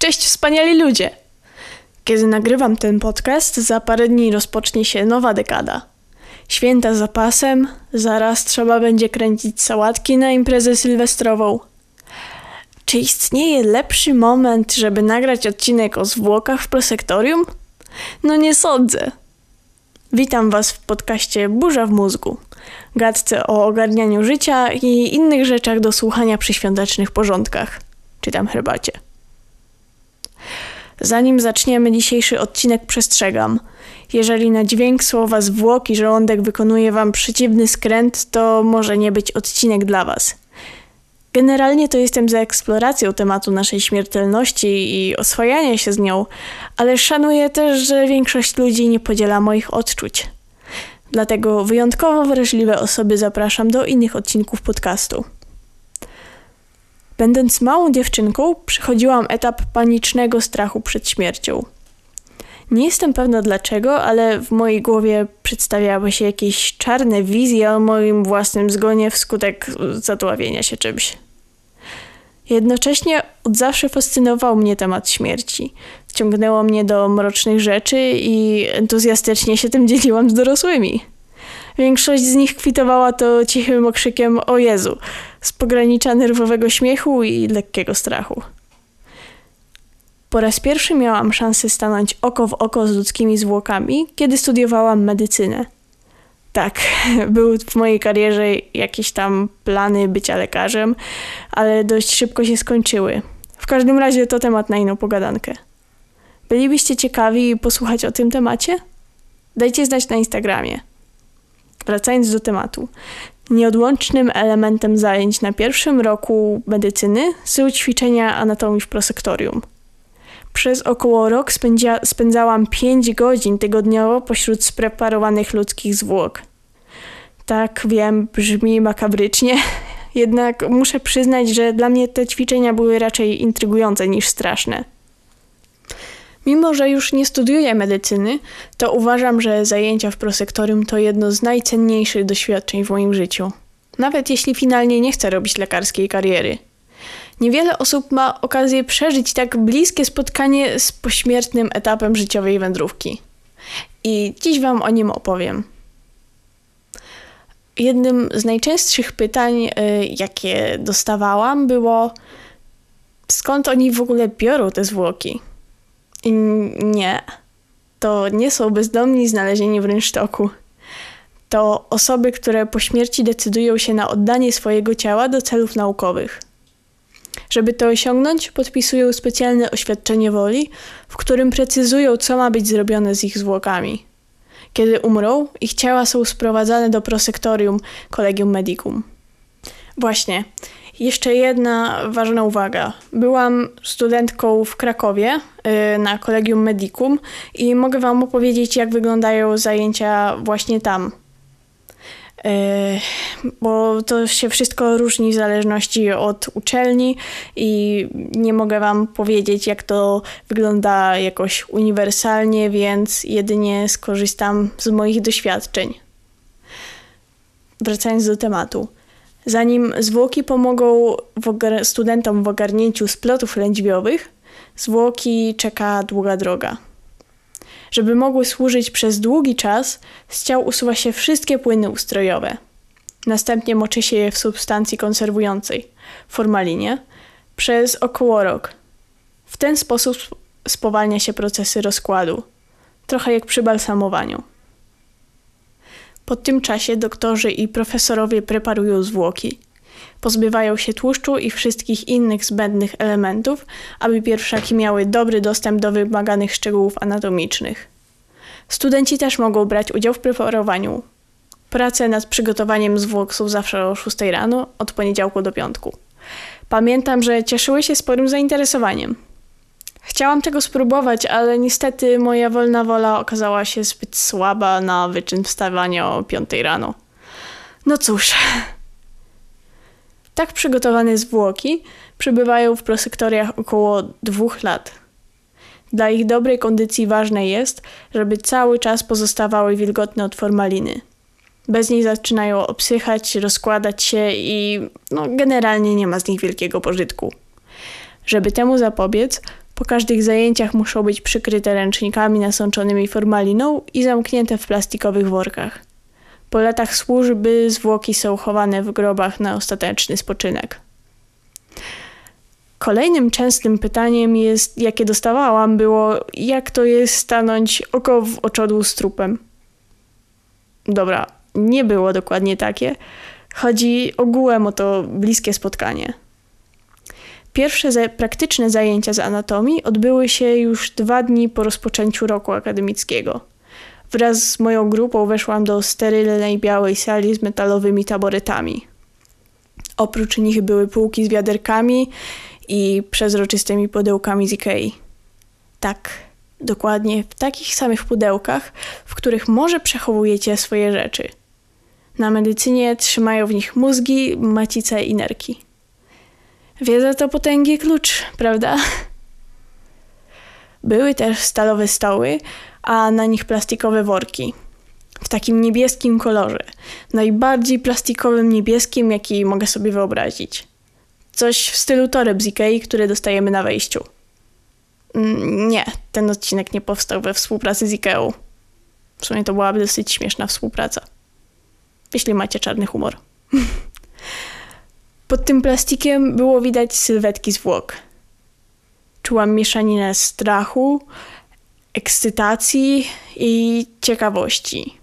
Cześć wspaniali ludzie! Kiedy nagrywam ten podcast, za parę dni rozpocznie się nowa dekada. Święta za pasem, zaraz trzeba będzie kręcić sałatki na imprezę sylwestrową. Czy istnieje lepszy moment, żeby nagrać odcinek o zwłokach w prosektorium? No nie sądzę. Witam Was w podcaście Burza w mózgu. Gadce o ogarnianiu życia i innych rzeczach do słuchania przy świątecznych porządkach. Czytam herbacie. Zanim zaczniemy dzisiejszy odcinek, przestrzegam. Jeżeli na dźwięk słowa zwłoki żołądek wykonuje Wam przeciwny skręt, to może nie być odcinek dla Was. Generalnie to jestem za eksploracją tematu naszej śmiertelności i oswajania się z nią, ale szanuję też, że większość ludzi nie podziela moich odczuć. Dlatego wyjątkowo wrażliwe osoby zapraszam do innych odcinków podcastu. Będąc małą dziewczynką, przechodziłam etap panicznego strachu przed śmiercią. Nie jestem pewna dlaczego, ale w mojej głowie przedstawiały się jakieś czarne wizje o moim własnym zgonie wskutek zadławienia się czymś. Jednocześnie od zawsze fascynował mnie temat śmierci. Wciągnęło mnie do mrocznych rzeczy i entuzjastycznie się tym dzieliłam z dorosłymi. Większość z nich kwitowała to cichym okrzykiem o Jezu, z pogranicza nerwowego śmiechu i lekkiego strachu. Po raz pierwszy miałam szansę stanąć oko w oko z ludzkimi zwłokami, kiedy studiowałam medycynę. Tak, były w mojej karierze jakieś tam plany bycia lekarzem, ale dość szybko się skończyły. W każdym razie to temat na inną pogadankę. Bylibyście ciekawi posłuchać o tym temacie? Dajcie znać na Instagramie. Wracając do tematu. Nieodłącznym elementem zajęć na pierwszym roku medycyny są ćwiczenia anatomii w prosektorium. Przez około rok spędzia, spędzałam 5 godzin tygodniowo pośród spreparowanych ludzkich zwłok. Tak, wiem, brzmi makabrycznie, jednak muszę przyznać, że dla mnie te ćwiczenia były raczej intrygujące niż straszne. Mimo, że już nie studiuję medycyny, to uważam, że zajęcia w prosektorium to jedno z najcenniejszych doświadczeń w moim życiu. Nawet jeśli finalnie nie chcę robić lekarskiej kariery. Niewiele osób ma okazję przeżyć tak bliskie spotkanie z pośmiertnym etapem życiowej wędrówki. I dziś Wam o nim opowiem. Jednym z najczęstszych pytań, y, jakie dostawałam, było: skąd oni w ogóle biorą te zwłoki? Nie, to nie są bezdomni znalezieni w rynsztoku. To osoby, które po śmierci decydują się na oddanie swojego ciała do celów naukowych. Żeby to osiągnąć, podpisują specjalne oświadczenie woli, w którym precyzują, co ma być zrobione z ich zwłokami. Kiedy umrą, ich ciała są sprowadzane do prosektorium Collegium Medicum. Właśnie, jeszcze jedna ważna uwaga. Byłam studentką w Krakowie y, na Collegium Medicum i mogę Wam opowiedzieć, jak wyglądają zajęcia właśnie tam. Y, bo to się wszystko różni w zależności od uczelni i nie mogę Wam powiedzieć, jak to wygląda jakoś uniwersalnie, więc jedynie skorzystam z moich doświadczeń. Wracając do tematu. Zanim zwłoki pomogą w studentom w ogarnięciu splotów lędźwiowych, zwłoki czeka długa droga. Żeby mogły służyć przez długi czas, z ciał usuwa się wszystkie płyny ustrojowe. Następnie moczy się je w substancji konserwującej, formalinie, przez około rok. W ten sposób spowalnia się procesy rozkładu, trochę jak przy balsamowaniu. Po tym czasie doktorzy i profesorowie preparują zwłoki. Pozbywają się tłuszczu i wszystkich innych zbędnych elementów, aby pierwszaki miały dobry dostęp do wymaganych szczegółów anatomicznych. Studenci też mogą brać udział w preparowaniu. Prace nad przygotowaniem zwłok są zawsze o 6 rano, od poniedziałku do piątku. Pamiętam, że cieszyły się sporym zainteresowaniem. Chciałam tego spróbować, ale niestety moja wolna wola okazała się zbyt słaba na wyczyn wstawania o 5 rano. No cóż. Tak przygotowane zwłoki przebywają w prosektoriach około dwóch lat. Dla ich dobrej kondycji ważne jest, żeby cały czas pozostawały wilgotne od formaliny. Bez niej zaczynają obsychać, rozkładać się i no, generalnie nie ma z nich wielkiego pożytku. Żeby temu zapobiec, Po każdych zajęciach muszą być przykryte ręcznikami nasączonymi formaliną i zamknięte w plastikowych workach. Po latach służby zwłoki są chowane w grobach na ostateczny spoczynek. Kolejnym częstym pytaniem jest, jakie dostawałam, było jak to jest stanąć oko w oczodłu z trupem. Dobra, nie było dokładnie takie. Chodzi ogółem o to bliskie spotkanie. Pierwsze za praktyczne zajęcia z anatomii odbyły się już dwa dni po rozpoczęciu roku akademickiego. Wraz z moją grupą weszłam do sterylnej białej sali z metalowymi taboretami. Oprócz nich były półki z wiaderkami i przezroczystymi pudełkami z Ikei. Tak, dokładnie w takich samych pudełkach, w których może przechowujecie swoje rzeczy. Na medycynie trzymają w nich mózgi, macice i nerki. Wiedza to potęgi klucz, prawda? Były też stalowe stoły, a na nich plastikowe worki. W takim niebieskim kolorze. Najbardziej plastikowym niebieskim, jaki mogę sobie wyobrazić. Coś w stylu toreb z Ikei, które dostajemy na wejściu. Mm, nie, ten odcinek nie powstał we współpracy z Ikeą. W sumie to byłaby dosyć śmieszna współpraca. Jeśli macie czarny humor. Pod tym plastikiem było widać sylwetki zwłok. Czułam mieszaninę strachu, ekscytacji i ciekawości.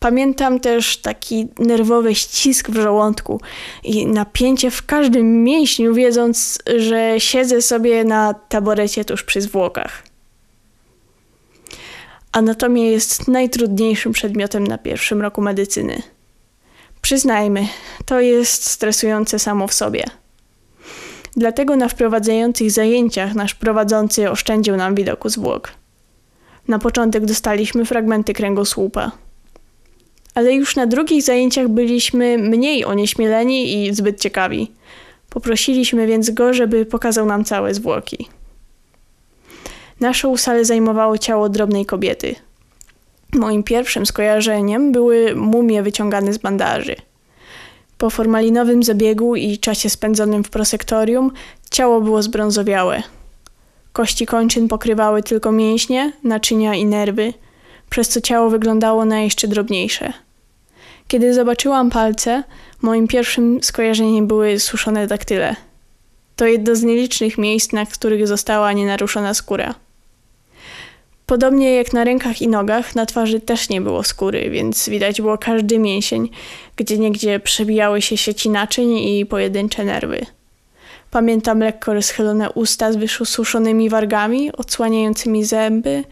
Pamiętam też taki nerwowy ścisk w żołądku i napięcie w każdym mięśniu, wiedząc, że siedzę sobie na taborecie tuż przy zwłokach. Anatomia jest najtrudniejszym przedmiotem na pierwszym roku medycyny. Przyznajmy, to jest stresujące samo w sobie. Dlatego na wprowadzających zajęciach nasz prowadzący oszczędził nam widoku zwłok. Na początek dostaliśmy fragmenty kręgosłupa. Ale już na drugich zajęciach byliśmy mniej onieśmieleni i zbyt ciekawi. Poprosiliśmy więc go, żeby pokazał nam całe zwłoki. Naszą salę zajmowało ciało drobnej kobiety. Moim pierwszym skojarzeniem były mumie wyciągane z bandaży. Po formalinowym zabiegu i czasie spędzonym w prosektorium ciało było zbrązowiałe. Kości kończyn pokrywały tylko mięśnie, naczynia i nerwy, przez co ciało wyglądało na jeszcze drobniejsze. Kiedy zobaczyłam palce, moim pierwszym skojarzeniem były suszone daktyle. To jedno z nielicznych miejsc, na których została nienaruszona skóra. Podobnie jak na rękach i nogach, na twarzy też nie było skóry, więc widać było każdy mięsień, gdzie niegdzie przebijały się sieci naczyń i pojedyncze nerwy. Pamiętam lekko rozchylone usta z wysuszonymi wargami, odsłaniającymi zęby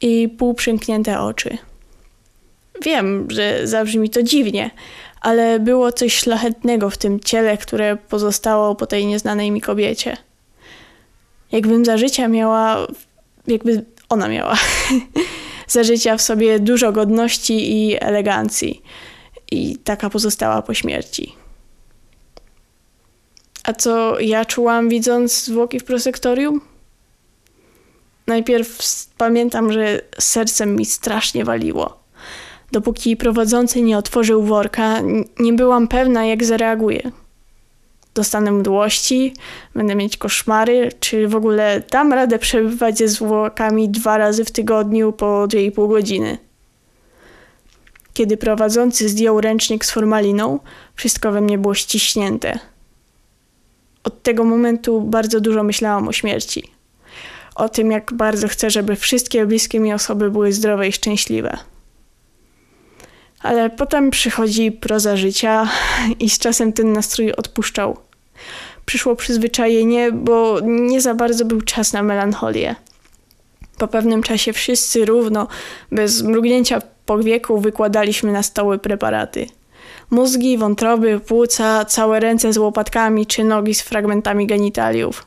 i półprzymknięte oczy. Wiem, że zabrzmi to dziwnie, ale było coś szlachetnego w tym ciele, które pozostało po tej nieznanej mi kobiecie. Jakbym za życia miała, jakby ona miała za życia w sobie dużo godności i elegancji. I taka pozostała po śmierci. A co ja czułam widząc zwłoki w prosektorium? Najpierw pamiętam, że sercem mi strasznie waliło. Dopóki prowadzący nie otworzył worka, nie byłam pewna, jak zareaguje dostanę mdłości, będę mieć koszmary, czy w ogóle dam radę przebywać ze zwłokami dwa razy w tygodniu po 2,5 godziny. Kiedy prowadzący zdjął ręcznik z formaliną, wszystko we mnie było ściśnięte. Od tego momentu bardzo dużo myślałam o śmierci. O tym, jak bardzo chcę, żeby wszystkie bliskie mi osoby były zdrowe i szczęśliwe. Ale potem przychodzi proza życia i z czasem ten nastrój odpuszczał. Przyszło przyzwyczajenie, bo nie za bardzo był czas na melancholię. Po pewnym czasie wszyscy równo, bez mrugnięcia wieku, wykładaliśmy na stoły preparaty. Mózgi, wątroby, płuca, całe ręce z łopatkami czy nogi z fragmentami genitaliów.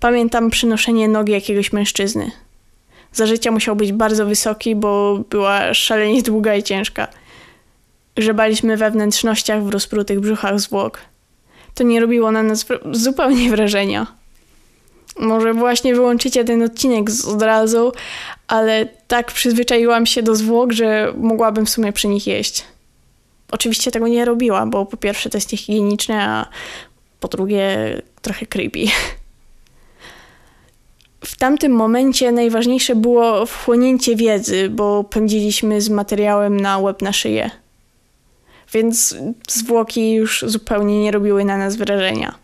Pamiętam przynoszenie nogi jakiegoś mężczyzny. Za życia musiał być bardzo wysoki, bo była szalenie długa i ciężka. Grzebaliśmy we wnętrznościach w rozprutych brzuchach zwłok. To nie robiło na nas zupełnie wrażenia. Może właśnie wyłączycie ten odcinek od razu, ale tak przyzwyczaiłam się do zwłok, że mogłabym w sumie przy nich jeść. Oczywiście tego nie robiła, bo po pierwsze to jest niehigieniczne, a po drugie trochę creepy. W tamtym momencie najważniejsze było wchłonięcie wiedzy, bo pędziliśmy z materiałem na łeb na szyję. Więc zwłoki już zupełnie nie robiły na nas wrażenia.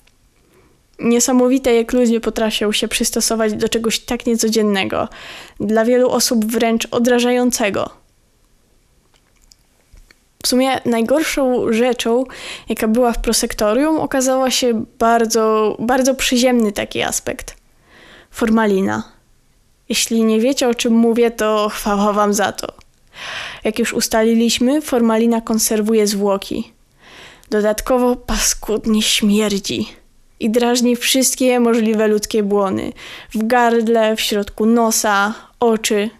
Niesamowite, jak ludzie potrafią się przystosować do czegoś tak niecodziennego, dla wielu osób wręcz odrażającego. W sumie najgorszą rzeczą, jaka była w prosektorium, okazała się bardzo, bardzo przyziemny taki aspekt formalina. Jeśli nie wiecie o czym mówię, to chwała wam za to. Jak już ustaliliśmy, formalina konserwuje zwłoki. Dodatkowo paskudnie śmierdzi i drażni wszystkie możliwe ludzkie błony w gardle, w środku nosa, oczy.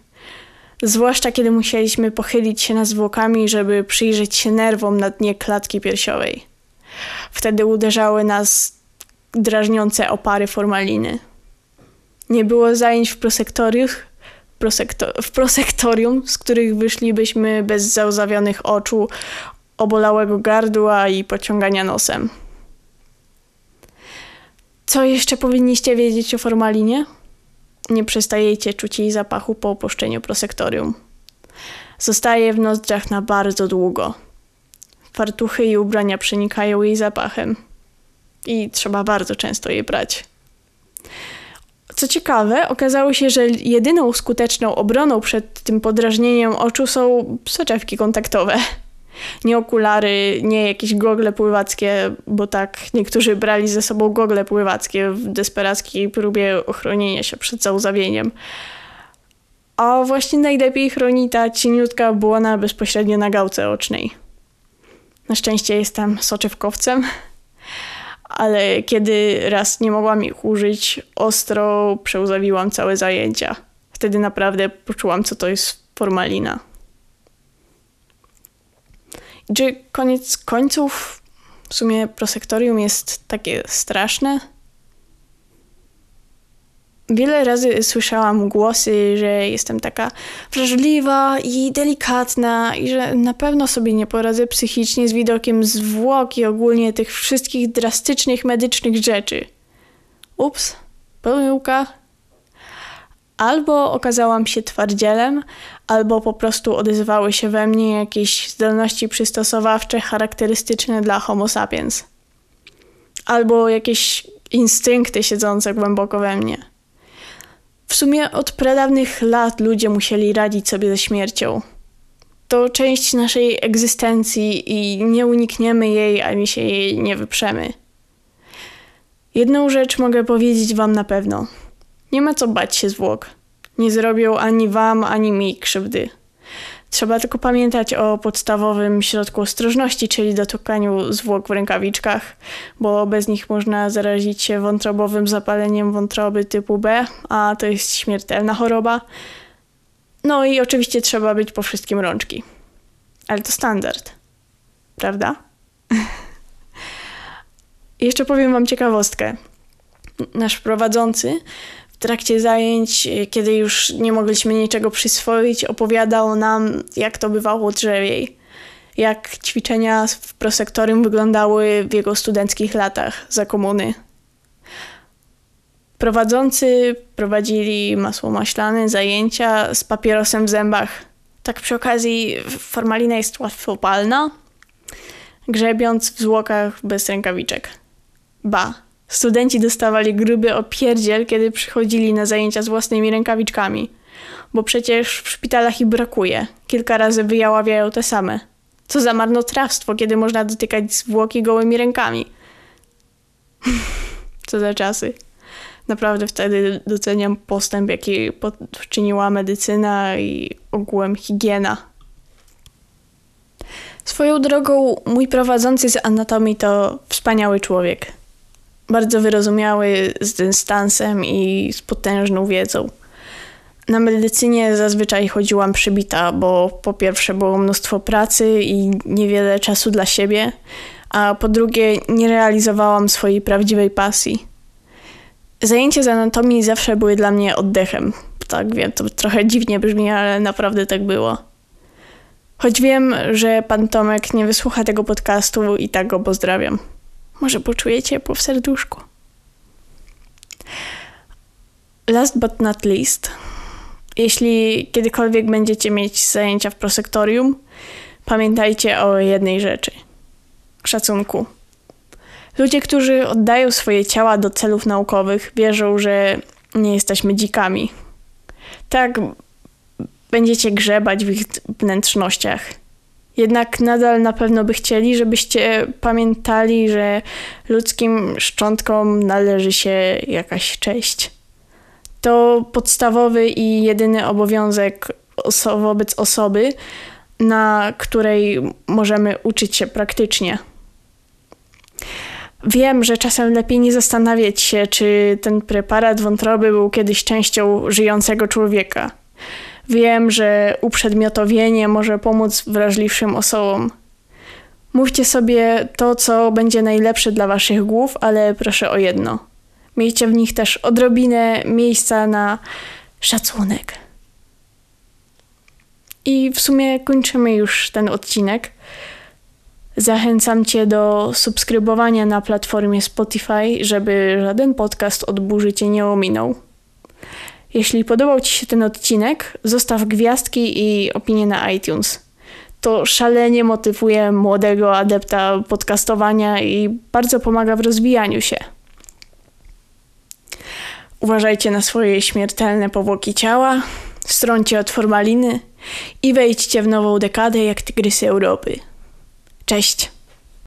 Zwłaszcza kiedy musieliśmy pochylić się nad zwłokami, żeby przyjrzeć się nerwom na dnie klatki piersiowej. Wtedy uderzały nas drażniące opary formaliny. Nie było zajęć w prosektoriach, w prosektorium, z których wyszlibyśmy bez załzawionych oczu, obolałego gardła i pociągania nosem. Co jeszcze powinniście wiedzieć o formalinie? Nie przestajecie czuć jej zapachu po opuszczeniu prosektorium. Zostaje w nozdrzach na bardzo długo. Fartuchy i ubrania przenikają jej zapachem. I trzeba bardzo często je brać. Co ciekawe, okazało się, że jedyną skuteczną obroną przed tym podrażnieniem oczu są soczewki kontaktowe. Nie okulary, nie jakieś gogle pływackie, bo tak niektórzy brali ze sobą gogle pływackie w desperackiej próbie ochronienia się przed załzawieniem. A właśnie najlepiej chroni ta cieniutka błona bezpośrednio na gałce ocznej. Na szczęście jestem soczewkowcem, ale kiedy raz nie mogłam ich użyć, ostro przełzawiłam całe zajęcia. Wtedy naprawdę poczułam, co to jest formalina. I czy koniec końców w sumie prosektorium jest takie straszne? Wiele razy słyszałam głosy, że jestem taka wrażliwa i delikatna i że na pewno sobie nie poradzę psychicznie z widokiem zwłok i ogólnie tych wszystkich drastycznych medycznych rzeczy. Ups, pomyłka. Albo okazałam się twardzielem, albo po prostu odezwały się we mnie jakieś zdolności przystosowawcze charakterystyczne dla Homo sapiens. Albo jakieś instynkty siedzące głęboko we mnie. W sumie od pradawnych lat ludzie musieli radzić sobie ze śmiercią. To część naszej egzystencji i nie unikniemy jej, ani się jej nie wyprzemy. Jedną rzecz mogę powiedzieć wam na pewno. Nie ma co bać się zwłok. Nie zrobią ani wam, ani mi krzywdy. Trzeba tylko pamiętać o podstawowym środku ostrożności, czyli dotykaniu zwłok w rękawiczkach, bo bez nich można zarazić się wątrobowym zapaleniem wątroby typu B, a to jest śmiertelna choroba. No i oczywiście trzeba być po wszystkim rączki. Ale to standard, prawda? Jeszcze powiem Wam ciekawostkę. Nasz prowadzący trakcie zajęć, y, kiedy już nie mogliśmy niczego przyswoić, opowiadał nam, jak to bywało drzewiej. Jak ćwiczenia w prosektorium wyglądały w jego studenckich latach za komuny. Prowadzący prowadzili masło maślane, zajęcia z papierosem w zębach. Tak przy okazji formalina jest łatwopalna, grzebiąc w zwłokach bez rękawiczek. Ba, Studenci dostawali gruby opierdziel, kiedy przychodzili na zajęcia z własnymi rękawiczkami. Bo przecież w szpitalach ich brakuje. Kilka razy wyjaławiają te same. Co za marnotrawstwo, kiedy można dotykać zwłoki gołymi rękami. Co za czasy. Naprawdę wtedy doceniam postęp, jaki poczyniła medycyna i ogółem higiena. Swoją drogą, mój prowadzący z anatomii to wspaniały człowiek bardzo wyrozumiały, z dystansem i z potężną wiedzą. Na medycynie zazwyczaj chodziłam przybita, bo po pierwsze było mnóstwo pracy i niewiele czasu dla siebie, a po drugie nie realizowałam swojej prawdziwej pasji. Zajęcia z anatomii zawsze były dla mnie oddechem. Tak wiem, to trochę dziwnie brzmi, ale naprawdę tak było. Choć wiem, że pan Tomek nie wysłucha tego podcastu i tak go pozdrawiam. Może poczuje ciepło w serduszku. Last but not least, jeśli kiedykolwiek będziecie mieć zajęcia w prosektorium, pamiętajcie o jednej rzeczy szacunku. Ludzie, którzy oddają swoje ciała do celów naukowych, wierzą, że nie jesteśmy dzikami. Tak, będziecie grzebać w ich wnętrznościach. Jednak nadal na pewno by chcieli, żebyście pamiętali, że ludzkim szczątkom należy się jakaś cześć. To podstawowy i jedyny obowiązek oso wobec osoby, na której możemy uczyć się praktycznie. Wiem, że czasem lepiej nie zastanawiać się, czy ten preparat wątroby był kiedyś częścią żyjącego człowieka. Wiem, że uprzedmiotowienie może pomóc wrażliwszym osobom. Mówcie sobie to, co będzie najlepsze dla waszych głów, ale proszę o jedno. Miejcie w nich też odrobinę miejsca na szacunek. I w sumie kończymy już ten odcinek. Zachęcam Cię do subskrybowania na platformie Spotify, żeby żaden podcast od burzy Cię nie ominął. Jeśli podobał Ci się ten odcinek, zostaw gwiazdki i opinię na iTunes. To szalenie motywuje młodego adepta podcastowania i bardzo pomaga w rozwijaniu się. Uważajcie na swoje śmiertelne powłoki ciała, stroncie od formaliny i wejdźcie w nową dekadę jak tygrysy Europy. Cześć!